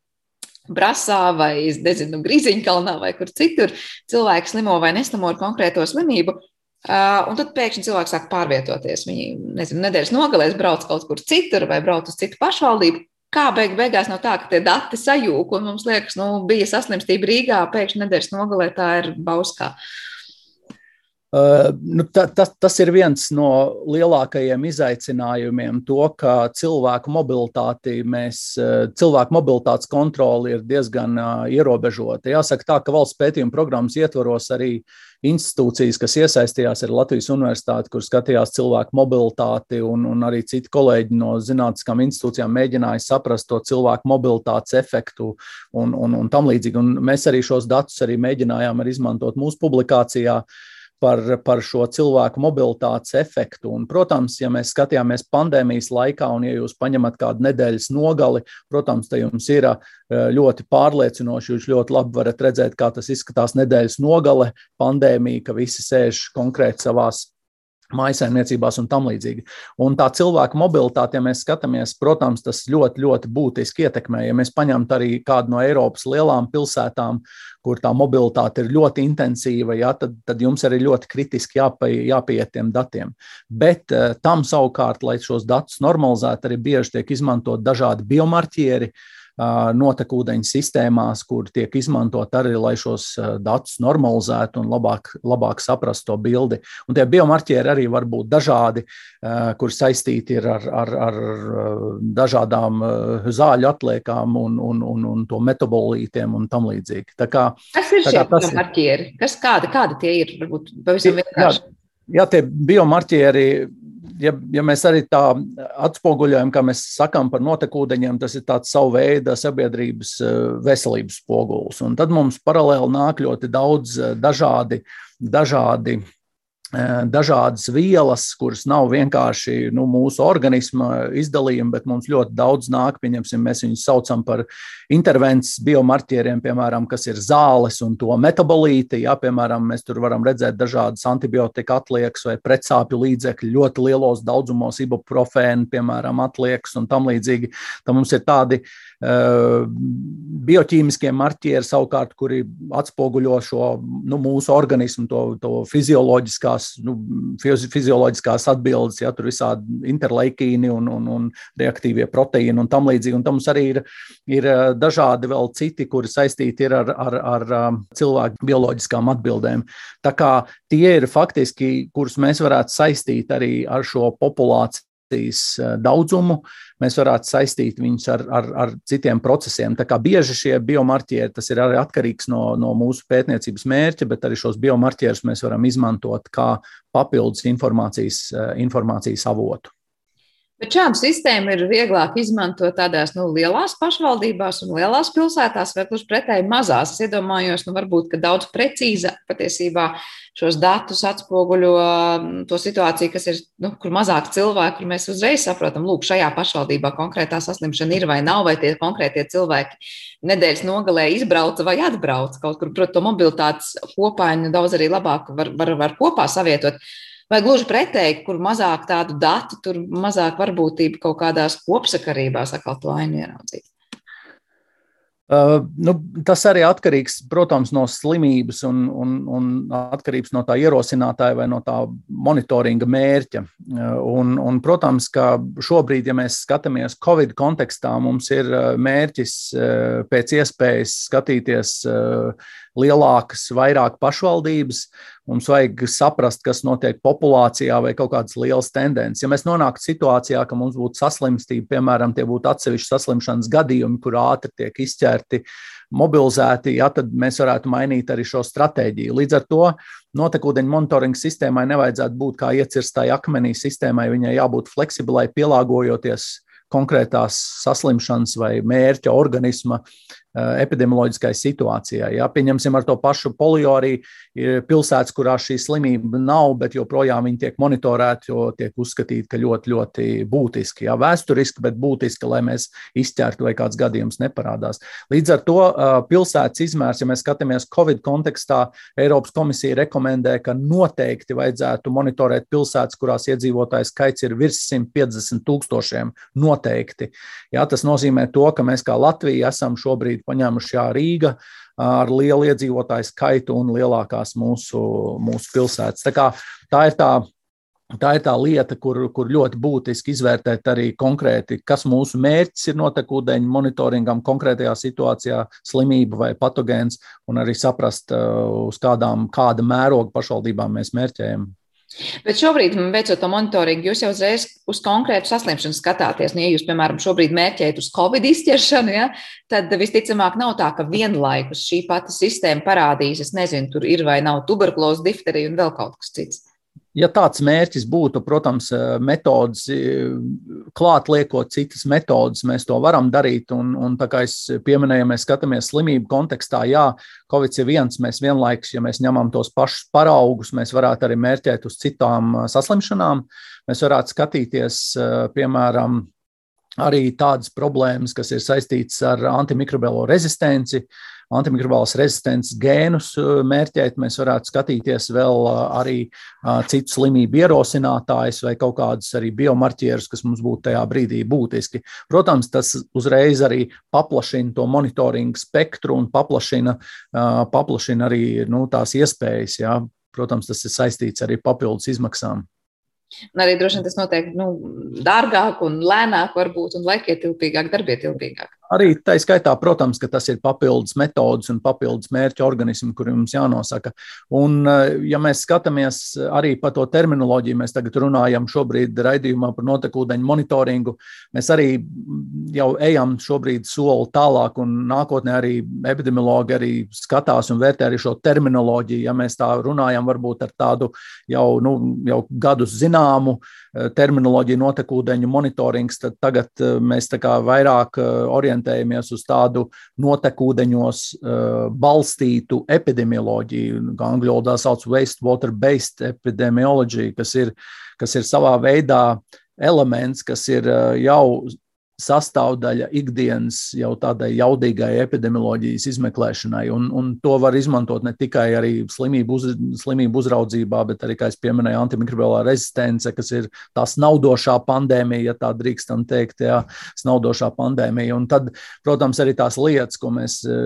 Brasā vai, nezinu, Grīziņkalnā vai kur citur cilvēki slimo vai neslimo ar konkrēto slimību. Uh, un tad pēkšņi cilvēks sāk pārvietoties. Viņi, nezinu, nedēļas nogalēs brauc kaut kur citur vai brauc uz citu pašvaldību. Kā beig beigās nav tā, ka tie dati sajūg un mums liekas, nu, bija saslimstība Rīgā, pēkšņi nedēļas nogalē tā ir Bauskā. Uh, Uh, nu, ta, tas, tas ir viens no lielākajiem izaicinājumiem, to, ka cilvēku mobilitāti mēs, uh, cilvēku mobilitātes kontroli ir diezgan uh, ierobežota. Jāsaka tā, ka valsts pētījuma programmas ietvaros arī institūcijas, kas iesaistījās ar Latvijas universitāti, kur skatījās cilvēku mobilitāti, un, un arī citi kolēģi no zinātniskām institūcijām mēģināja saprast to cilvēku mobilitātes efektu un, un, un tam līdzīgi. Un mēs arī šos datus arī mēģinājām arī izmantot mūsu publikācijā. Uh, par, par šo cilvēku mobilitātes efektu. Un, protams, ja mēs skatījāmies pandēmijas laikā, un ja jūs paņemat kādu nedēļas nogali, protams, te jums ir ļoti pārliecinoši. Jūs ļoti labi varat redzēt, kā tas izskatās nedēļas nogale, pandēmija, ka visi sēž konkrēti savās maisaimniecībās un tam līdzīgi. Un tā cilvēka mobilitāte, ja mēs skatāmies, protams, tas ļoti, ļoti būtiski ietekmē. Ja mēs paņemtu arī kādu no Eiropas lielām pilsētām, kur tā mobilitāte ir ļoti intensīva, ja, tad, tad jums arī ļoti kritiski jāpie, jāpieiet tiem datiem. Bet uh, tam savukārt, lai šos datus normalizētu, arī bieži tiek izmantot dažādi biomarķieri, uh, notekūdeņu sistēmās, kur tiek izmantot arī, lai šos datus normalizētu un labāk, labāk saprastu to bildi. Un tie biomarķieri arī var būt dažādi, kur saistīti ir ar, ar, ar dažādām zāļu atliekām un, un, un, un to metabolītiem un tam līdzīgi. Tā kā, kas ir šie biomarķieri? Kas, kādi, kādi tie ir? Varbūt pavisam vienkārši. Jā, jā, tie biomarķieri ja, ja mēs arī tā atspoguļojam, kā mēs sakām par notekūdeņiem, tas ir tāds savu veidu sabiedrības veselības spogulis. Un tad mums paralēli nāk ļoti daudz dažādi, dažādi Eh, dažādas vielas, kuras nav vienkārši nu, mūsu organisma izdalījumi, bet mums ļoti daudz nāk. Pieņemsim, mēs viņus saucam par intervences biomarķieriem, piemēram, kas ir zāles un to metabolīti. Jā, piemēram, mēs tur varam redzēt dažādas antibiotika atliekas vai pretsāpju līdzekļu ļoti lielos daudzumos, ibuprofēnu, piemēram, atliekas un tam līdzīgi. Tad mums ir tādi uh, bioķīmiskie marķieri savukārt, kuri atspoguļo šo nu, mūsu organismu, to, to fizioloģiskā tās nu, fizioloģiskās atbildes, ja tur visādi interleikīni un, un, un reaktīvie proteīni un tam līdzīgi. Un tam mums arī ir, ir eh, dažādi vēl citi, kuri saistīti ir ar, ar, ar um, cilvēku bioloģiskām atbildēm. Tā kā tie ir faktiski, kurus mēs varētu saistīt arī ar šo populāciju Eh, daudzumu, mēs varētu saistīt viņus ar, ar, ar citiem procesiem. Tā kā bieži šie biomarķieri, tas ir arī atkarīgs no, no mūsu pētniecības mērķa, bet arī šos biomarķierus mēs varam izmantot kā papildus informācijas, eh, informācijas avotu. Bet šādu sistēmu ir vieglāk izmantot tādās nu, lielās pašvaldībās un lielās pilsētās, vai gluži pretēji mazās. Es iedomājos, nu, varbūt, ka daudz precīzāk patiesībā šos datus atspoguļo mm, to situāciju, kas ir, nu, kur mazāk cilvēku, kur mēs uzreiz saprotam, lūk, šajā pašvaldībā konkrētā saslimšana ir vai nav, vai tie konkrētie cilvēki nedēļas nogalē izbrauca vai atbrauca kaut kur. Protams, to mobilitātes kopainu daudz arī labāk var, var, var kopā savietot. Vai gluži pretēji, kur mazāk tādu datu, tur mazāk varbūtība kaut kādās kopsakarībās atkal to ainu ieraudzīt? Uh, nu, tas arī atkarīgs, protams, no slimības un, un, un atkarīgs no tā ierosinātāja vai no tā monitoringa mērķa. Uh, un, un, protams, ka šobrīd, ja mēs skatāmies Covid kontekstā, mums ir uh, mērķis uh, pēc iespējas skatīties lielākas, vairāk pašvaldības. Mums vajag saprast, kas notiek populācijā vai kaut kādas lielas tendences. Ja mēs nonāktu situācijā, ka mums būtu saslimstība, piemēram, tie būtu atsevišķi saslimšanas gadījumi, kur ātri tiek izķerti, mobilizēti, ja, tad mēs varētu mainīt arī šo stratēģiju. Līdz ar to notekūdeņu monitoringa sistēmai nevajadzētu būt kā iecirstai akmenī sistēmai, viņai jābūt fleksibilai, pielāgojoties konkrētās saslimšanas vai mērķa organisma Eh, epidemioloģiskai situācijai. Ja? Pieņemsim ar to pašu polio arī ir pilsētas, kurā šī slimība nav, bet joprojām viņi tiek monitorēti, jo tiek uzskatīti, ka ļoti, ļoti būtiski, ja? vēsturiski, bet būtiski, lai mēs izķertu vai kāds gadījums neparādās. Līdz ar to eh, pilsētas izmērs, ja mēs skatāmies Covid kontekstā, Eiropas komisija rekomendē, ka noteikti vajadzētu monitorēt pilsētas, kurās iedzīvotāju skaits ir virs 150 tūkstošiem. Noteikti. Ja? Tas nozīmē to, ka mēs kā Latvija esam šobrīd šobrīd paņēmuši Rīga ar lielu iedzīvotāju skaitu un lielākās mūsu, mūsu pilsētas. Tā, kā, tā ir tā Tā ir tā lieta, kur, kur ļoti būtiski izvērtēt arī konkrēti, kas mūsu mērķis ir notekūdeņu monitoringam konkrētajā situācijā, slimība vai patogēns, un arī saprast, uz kādām, kāda mēroga pašvaldībām mēs mērķējam. Bet šobrīd, veicot to monitoringu, jūs jau uzreiz uz konkrētu saslimšanu skatāties. Nu, ja jūs, piemēram, šobrīd mērķējat uz covid izķeršanu, ja, tad visticamāk nav tā, ka vienlaikus šī pati sistēma parādīs, es nezinu, tur ir vai nav tuberkulozes, difterija un vēl kaut kas cits. Ja tāds mērķis būtu, protams, eh, metodas, eh, klāt liekot citas metodas, mēs to varam darīt. Un, un tā kā es pieminēju, mēs skatāmies slimību kontekstā, jā, Covid ir viens, mēs vienlaikus, ja mēs ņemam tos pašus paraugus, mēs varētu arī mērķēt uz citām eh, saslimšanām. Mēs varētu skatīties, piemēram, arī tādas problēmas, kas ir saistītas ar antimikrobiālo rezistenci, antimikrobālas rezistences gēnus uh, mērķēt, mēs varētu skatīties vēl uh, arī uh, citu slimību ierosinātājus vai kaut kādus arī biomarķierus, kas mums būtu tajā brīdī būtiski. Protams, tas uzreiz arī paplašina to monitoringu spektru un paplašina, paplašina arī nu, tās iespējas. Jā. Protams, tas ir saistīts arī papildus izmaksām. Un arī droši vien tas notiek nu, dārgāk un lēnāk, varbūt, un laikietilpīgāk, darbietilpīgāk. Arī tā skaitā, protams, ka tas ir papildus metodas un papildus mērķa organismi, kuriem mums jānosaka. Un, ja mēs skatāmies arī par to terminoloģiju, mēs tagad runājam šobrīd raidījumā par notekūdeņu monitoringu, mēs arī jau ejam šobrīd soli tālāk, un nākotnē arī epidemiologi arī skatās un vērtē arī šo terminoloģiju. Ja mēs tā runājam, varbūt ar tādu jau, nu, jau gadus zināmu, terminoloģija notekūdeņu monitorings, tad tagad mēs vairāk orientējamies uz tādu notekūdeņos balstītu epidemioloģiju, kā angļu valodā sauc wastewater-based epidemiology, kas ir, kas ir savā veidā elements, kas ir jau sastāvdaļa ikdienas jau tādai jaudīgai epidemioloģijas izmeklēšanai. Un, un to var izmantot ne tikai arī slimību, uz, slimību uzraudzībā, bet arī, kā es pieminēju, antimikrobiālā rezistence, kas ir tā snaudošā pandēmija, ja tā drīkstam teikt, jā, snaudošā pandēmija. Un tad, protams, arī tās lietas, ko mēs e,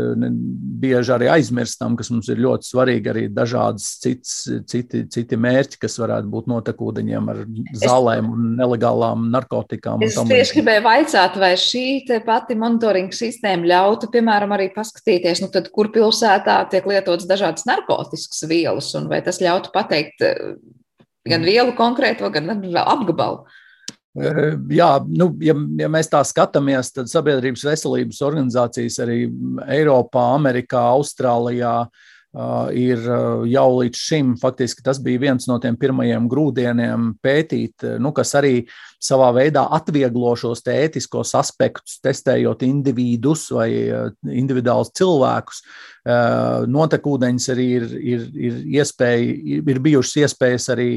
bieži arī aizmirstam, kas mums ir ļoti svarīgi, arī dažādas cits, citi, citi mērķi, kas varētu būt notekūdeņiem ar zālēm un nelegālām narkotikām. Es tieši gribēju vaicāt, jautāt, vai šī pati monitoringa sistēma ļautu, piemēram, arī paskatīties, nu, tad, kur pilsētā tiek lietotas dažādas narkotikas vielas, un vai tas ļautu pateikt eh, gan mm. vielu konkrēto, gan apgabalu. Eh, jā, nu, ja, ja mēs tā skatāmies, tad sabiedrības veselības organizācijas arī Eiropā, Amerikā, Austrālijā uh, ir jau līdz šim faktiski tas bija viens no tiem pirmajiem grūdieniem pētīt, nu, kas arī uh, savā veidā atvieglo šos ētiskos aspektus, testējot individus vai eh, individuālus cilvēkus. Eh, notekūdeņus arī ir, ir, ir, iespēja, ir bijušas iespējas arī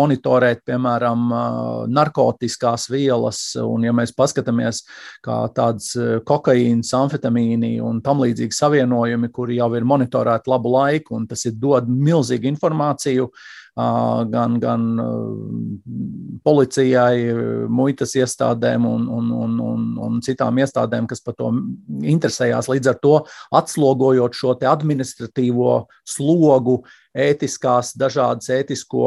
monitorēt, piemēram, eh, narkotikās vielas. Un, ja mēs paskatāmies, kā tādas kokaīnas, amfetamīni un tam līdzīgi savienojumi, kuri jau ir monitorēti labu laiku, un tas ir dod milzīgu informāciju gan, gan policijai, muitas iestādēm un, un, un, un, un citām iestādēm, kas par to interesējās. Līdz ar to atslogojot šo administratīvo slogu, ētiskās, dažādas ētisko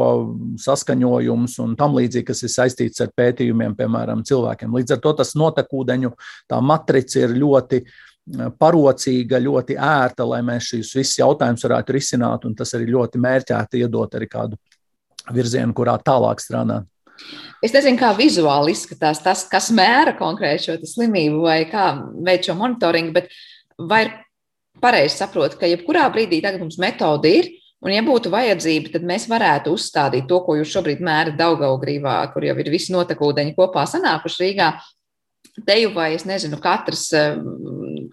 saskaņojumus un tam līdzīgi, kas ir saistīts ar pētījumiem, piemēram, cilvēkiem. Līdz ar to tas notekūdeņu matrica ir ļoti parocīga, ļoti ērta, lai mēs šīs visas jautājumus varētu risināt, un tas arī ļoti mērķēti iedot arī kādu virzienu, kurā tālāk strādāt. Es nezinu, kā vizuāli izskatās tas, kas mēra konkrēti šo slimību vai kā veids šo monitoringu, bet vai ir pareizi saprot, ka jebkurā brīdī tagad mums metode ir, un ja būtu vajadzība, tad mēs varētu uzstādīt to, ko jūs šobrīd mērat Daugaugrīvā, kur jau ir visi notekūdeņi kopā sanākuši Rīgā, teju vai, es nezinu, katras eh,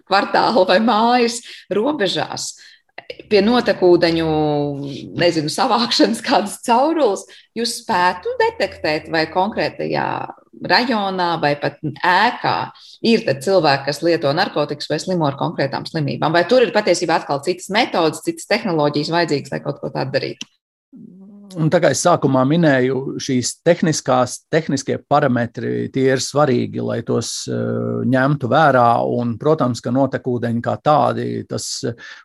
kvartāla vai mājas robežās pie notekūdeņu, nezinu, savākšanas kādas caurules, jūs spētu detektēt, vai konkrētajā rajonā vai pat ēkā ir cilvēki, kas lieto narkotikas vai slimo ar konkrētām slimībām, vai tur ir patiesībā atkal citas metodas, citas tehnoloģijas vajadzīgas, lai kaut ko tādu darītu? Un tā kā es sākumā minēju, šīs tehniskās, tehniskie parametri ir svarīgi, lai tos uh, ņemtu vērā. Un, protams, ka notekūdeņi kā tādi, tas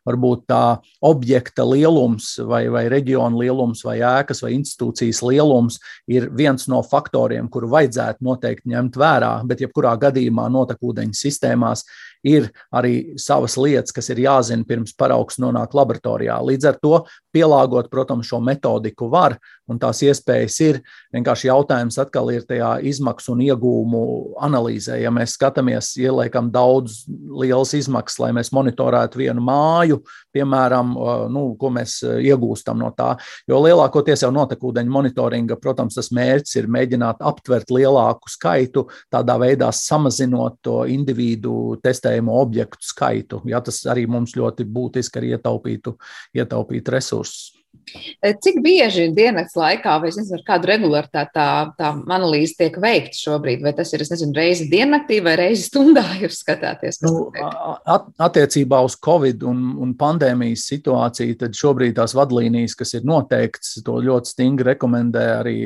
varbūt tā objekta lielums vai, vai reģiona lielums vai ēkas vai institūcijas lielums ir viens no faktoriem, kuru vajadzētu noteikti ņemt vērā. Bet jebkurā gadījumā notekūdeņu sistēmās ir arī savas lietas, kas ir jāzina pirms paraugs nonāk laboratorijā. Līdz ar to pielāgot, protams, šo metodiku var, un tās iespējas ir. Vienkārši jautājums atkal ir tajā izmaksu un iegūmu analīzē. Ja mēs skatāmies, ieliekam daudz lielas izmaksas, lai mēs monitorētu vienu māju, piemēram, nu, ko mēs iegūstam no tā. Jo lielākoties jau notekūdeņu monitoringa, protams, tas mērķis ir mēģināt aptvert lielāku skaitu, tādā veidā samazinot to individu testējumu objektu skaitu. Ja, tas arī mums ļoti būtiski arī ietaupītu, ietaupītu resursus. Cik bieži dienas laikā, vai es nezinu, kādu regularitāti tā, tā analīze tiek veikta šobrīd? Vai tas ir, nezinu, reizi diennaktī vai reizi stundā jūs skatāties? Nu, at, attiecībā uz Covid un, un pandēmijas situāciju, tad šobrīd tās vadlīnijas, kas ir noteikts, to ļoti stingri rekomendē arī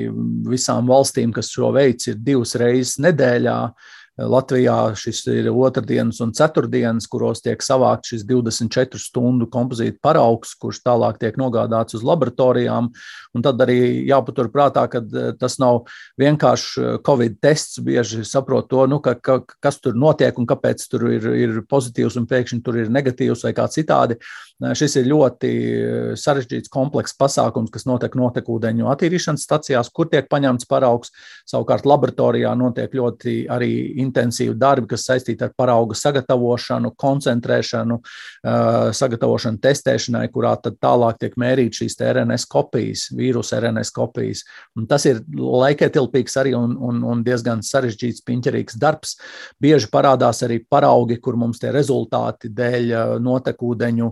visām valstīm, kas šo veids, ir divas reizes nedēļā. Uh, Latvijā šis ir otrdienas un ceturtdienas, kuros tiek savākt šis 24 stundu kompozīta paraugs, kurš tālāk tiek nogādāts uz laboratorijām. Un tad arī jāpatur prātā, ka e, tas nav vienkārši e, Covid tests. Bieži saprot to, nu, ka, ka, kas tur notiek un kāpēc tur ir, ir pozitīvs un pēkšņi tur ir negatīvs vai kā citādi. Šis ir ļoti sarežģīts, komplekss pasākums, kas notiek notekūdeņu attīrīšanas stacijās, kur tiek paņemts paraugs. Savukārt laboratorijā notiek ļoti arī intensīvi darbi, kas saistīti ar parauga sagatavošanu, koncentrēšanu, sagatavošanu testēšanai, kurā tad tālāk tiek mērīt šīs RNS kopijas, vīrusu RNS kopijas. Un tas ir laikietilpīgs arī un, un, un diezgan sarežģīts, piņķerīgs darbs. Bieži parādās arī paraugi, kur mums tie rezultāti dēļ notekūdeņu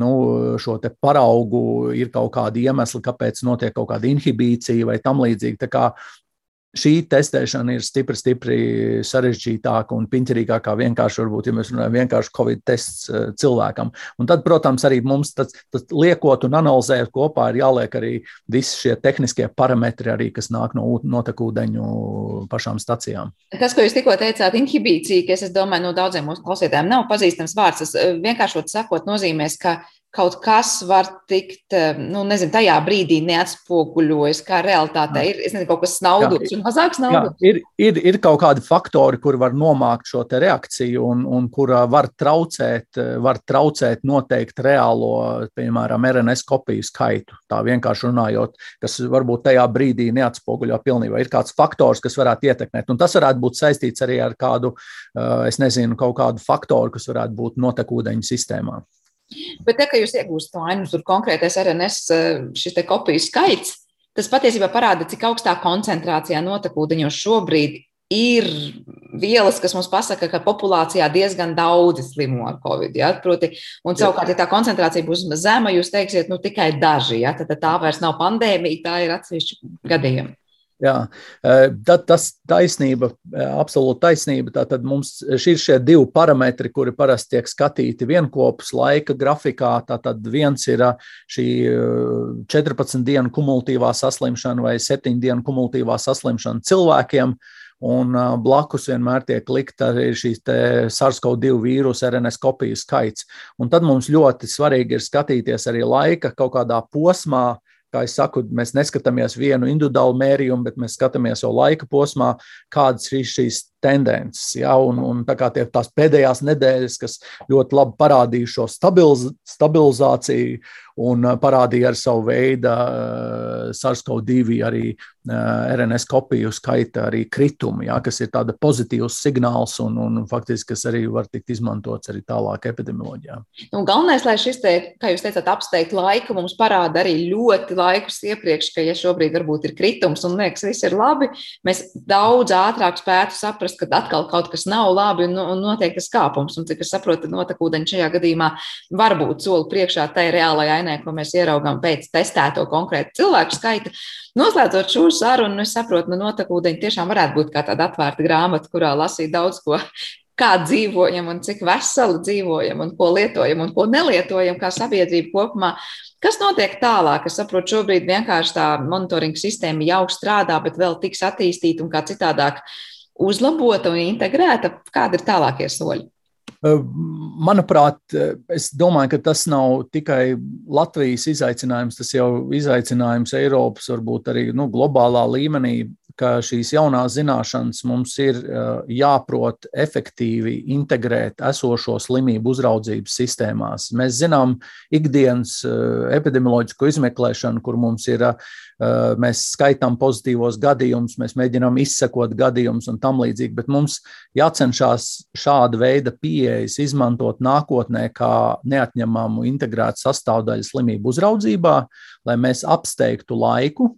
nu, šo paraugu ir kaut kādi iemesli, kāpēc notiek kaut kāda inhibīcija vai tam līdzīgi šī testēšana ir stipri, stipri sarežģītāka un piņķerīgākā vienkārši, varbūt, ja mēs runājam vienkārši Covid tests eh, cilvēkam. Un tad, protams, arī mums tas, tas liekot un analizējot kopā ir jāliek arī visi šie tehniskie parametri, arī, kas nāk no notekūdeņu pašām stacijām. Tas, ko jūs tikko teicāt, inhibīcija, kas, es domāju, no daudziem mūsu klausītājiem nav pazīstams vārds, tas eh, vienkāršot sakot nozīmēs, ka kaut kas var tikt, eh, nu, nezinu, tajā brīdī neatspoguļojas, kā realitāte ir. Es nezinu, kaut kas snaudots un mazāks naudas. Ir, ir, ir kaut kādi faktori, kur var nomākt šo reakciju un, un kur var traucēt, var traucēt noteikt reālo, piemēram, RNS kopiju skaitu. Tā vienkārši runājot, kas varbūt tajā brīdī neatspoguļo pilnībā. Ir kāds faktors, kas varētu ietekmēt, un tas varētu būt saistīts arī ar kādu, eh, es nezinu, kaut kādu faktoru, kas varētu būt notekūdeņu sistēmā. Bet te, kad jūs iegūstat ainu, tur konkrētais RNS eh, šis kopiju skaits, tas patiesībā parāda, cik augstā koncentrācijā notekūdeņos šobrīd ir vielas, kas mums pasaka, ka populācijā diezgan daudzi slimo ar covid. Ja? Proti, un savukārt, ja tā koncentrācija būs zema, jūs teiksiet, nu tikai daži, ja? tad tā vairs nav pandēmija, tā ir atsevišķi gadījumi. Jā, tad tas taisnība, absolūti taisnība. Tātad mums ir šie divi parametri, kuri parasti tiek skatīti vienopus laika grafikā. Tātad viens ir šī 14 dienu kumulatīvā saslimšana vai 7 dienu kumulatīvā saslimšana cilvēkiem. Un blakus vienmēr tiek likta arī šīs SARS-CoV-2 vīrusu RNS kopiju skaits. Un tad mums ļoti svarīgi ir skatīties arī laika kaut kādā posmā, uh, Kā jau saku, mēs neskatāmies vienu individuālu mērījumu, bet mēs skatāmies jau laika posmā, kādas ir šīs tendences. Ja? Un, un tā tie, tās pēdējās nedēļas, kas ļoti labi parādīja šo stabiliz, stabilizāciju un parādīja ar savu veidu uh, SARS-CoV-2 arī uh, RNS kopiju skaita arī kritumu, ja? kas ir tāda pozitīvs signāls un, un faktiski, kas arī var tikt izmantots arī tālāk epidemioloģijā. Nu, galvenais, lai šis te, kā jūs teicāt, apsteigt laiku, mums parāda arī ļoti laikus iepriekš, ka ja šobrīd varbūt ir kritums un liekas, viss ir labi, mēs daudz ātrāk spētu saprast, saprast, ka atkal kaut kas nav labi un, un notiek tas kāpums. Un, cik es saprotu, notekūdeņi šajā gadījumā var būt soli priekšā tai reālajai ainē, ko mēs ieraugām pēc testēto konkrētu cilvēku skaita. Noslēdzot šo sarunu, es saprotu, ka nu, notekūdeņi tiešām varētu būt kā tāda atvērta grāmata, kurā lasīt daudz ko kā dzīvojam un cik veseli dzīvojam un ko lietojam un ko nelietojam kā sabiedrība kopumā. Kas notiek tālāk? Es saprotu, šobrīd vienkārši tā monitoringa sistēma jau strādā, bet vēl tiks attīstīta un kā citādāk uzlabota un integrēta? Kādi ir tālākie soļi? Manuprāt, es domāju, ka tas nav tikai Latvijas izaicinājums, tas jau izaicinājums Eiropas, varbūt arī nu, globālā līmenī ka šīs jaunās zināšanas mums ir jāprot efektīvi integrēt esošo slimību uzraudzības sistēmās. Mēs zinām ikdienas epidemioloģisko izmeklēšanu, kur mums ir, mēs skaitām pozitīvos gadījumus, mēs mēģinām izsekot gadījumus un tam līdzīgi, bet mums jācenšas šāda veida pieejas izmantot nākotnē kā neatņemamu integrētu sastāvdaļu slimību uzraudzībā, lai mēs apsteigtu laiku,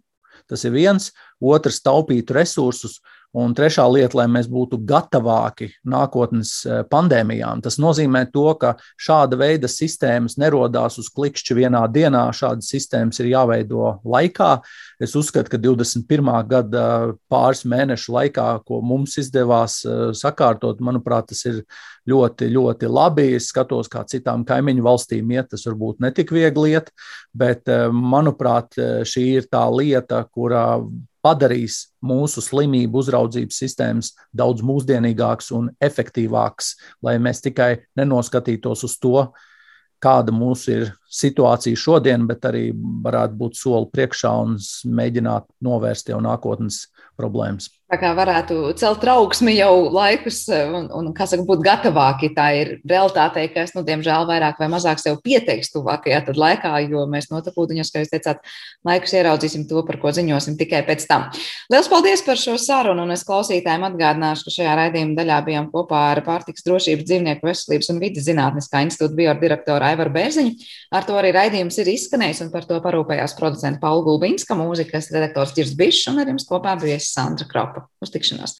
Tas ir viens, otrs taupītu resursus, un trešā lieta, lai mēs būtu gatavāki nākotnes eh, pandēmijām. Tas nozīmē to, ka šāda veida sistēmas nerodās uz klikšķi vienā dienā, šādas sistēmas ir jāveido laikā. Es uzskatu, ka 21. gada pāris mēnešu laikā, ko mums izdevās eh, sakārtot, manuprāt, tas ir ļoti, ļoti labi. Es skatos, kā citām kaimiņu valstīm iet, tas varbūt netik viegli iet, bet, eh, manuprāt, šī ir tā lieta, kurā padarīs mūsu slimību uzraudzības sistēmas daudz mūsdienīgākas un efektīvākas, lai mēs tikai nenoskatītos uz to, kāda mūsu ir situācija šodien, bet arī varētu būt soli priekšā un mēģināt novērst jau nākotnes problēmas. Tā kā varētu celt trauksmi jau laikus un, un kā saka, būt gatavāki. Tā ir realitāte, kas, nu, diemžēl, vairāk vai mazāk sev pieteiks tuvākajā laikā, jo mēs notekūdiņos, kā jūs teicāt, laikus ieraudzīsim to, par ko ziņosim tikai pēc tam. Lielas paldies par šo sarunu, un es klausītājiem atgādināšu, ka šajā raidījuma daļā bijām kopā ar pārtiks drošības, dzīvnieku veselības un vidas zinātniskā institūta biodirektoru Aivaru Bērziņu. Ar to arī raidījums ir izskanējis, un par to parūpējās producenta Paula Gulbinska, mūzikas redaktors Girs Bišs, un ar jums kopā bija Sandra Kropa. Uz tikšanos!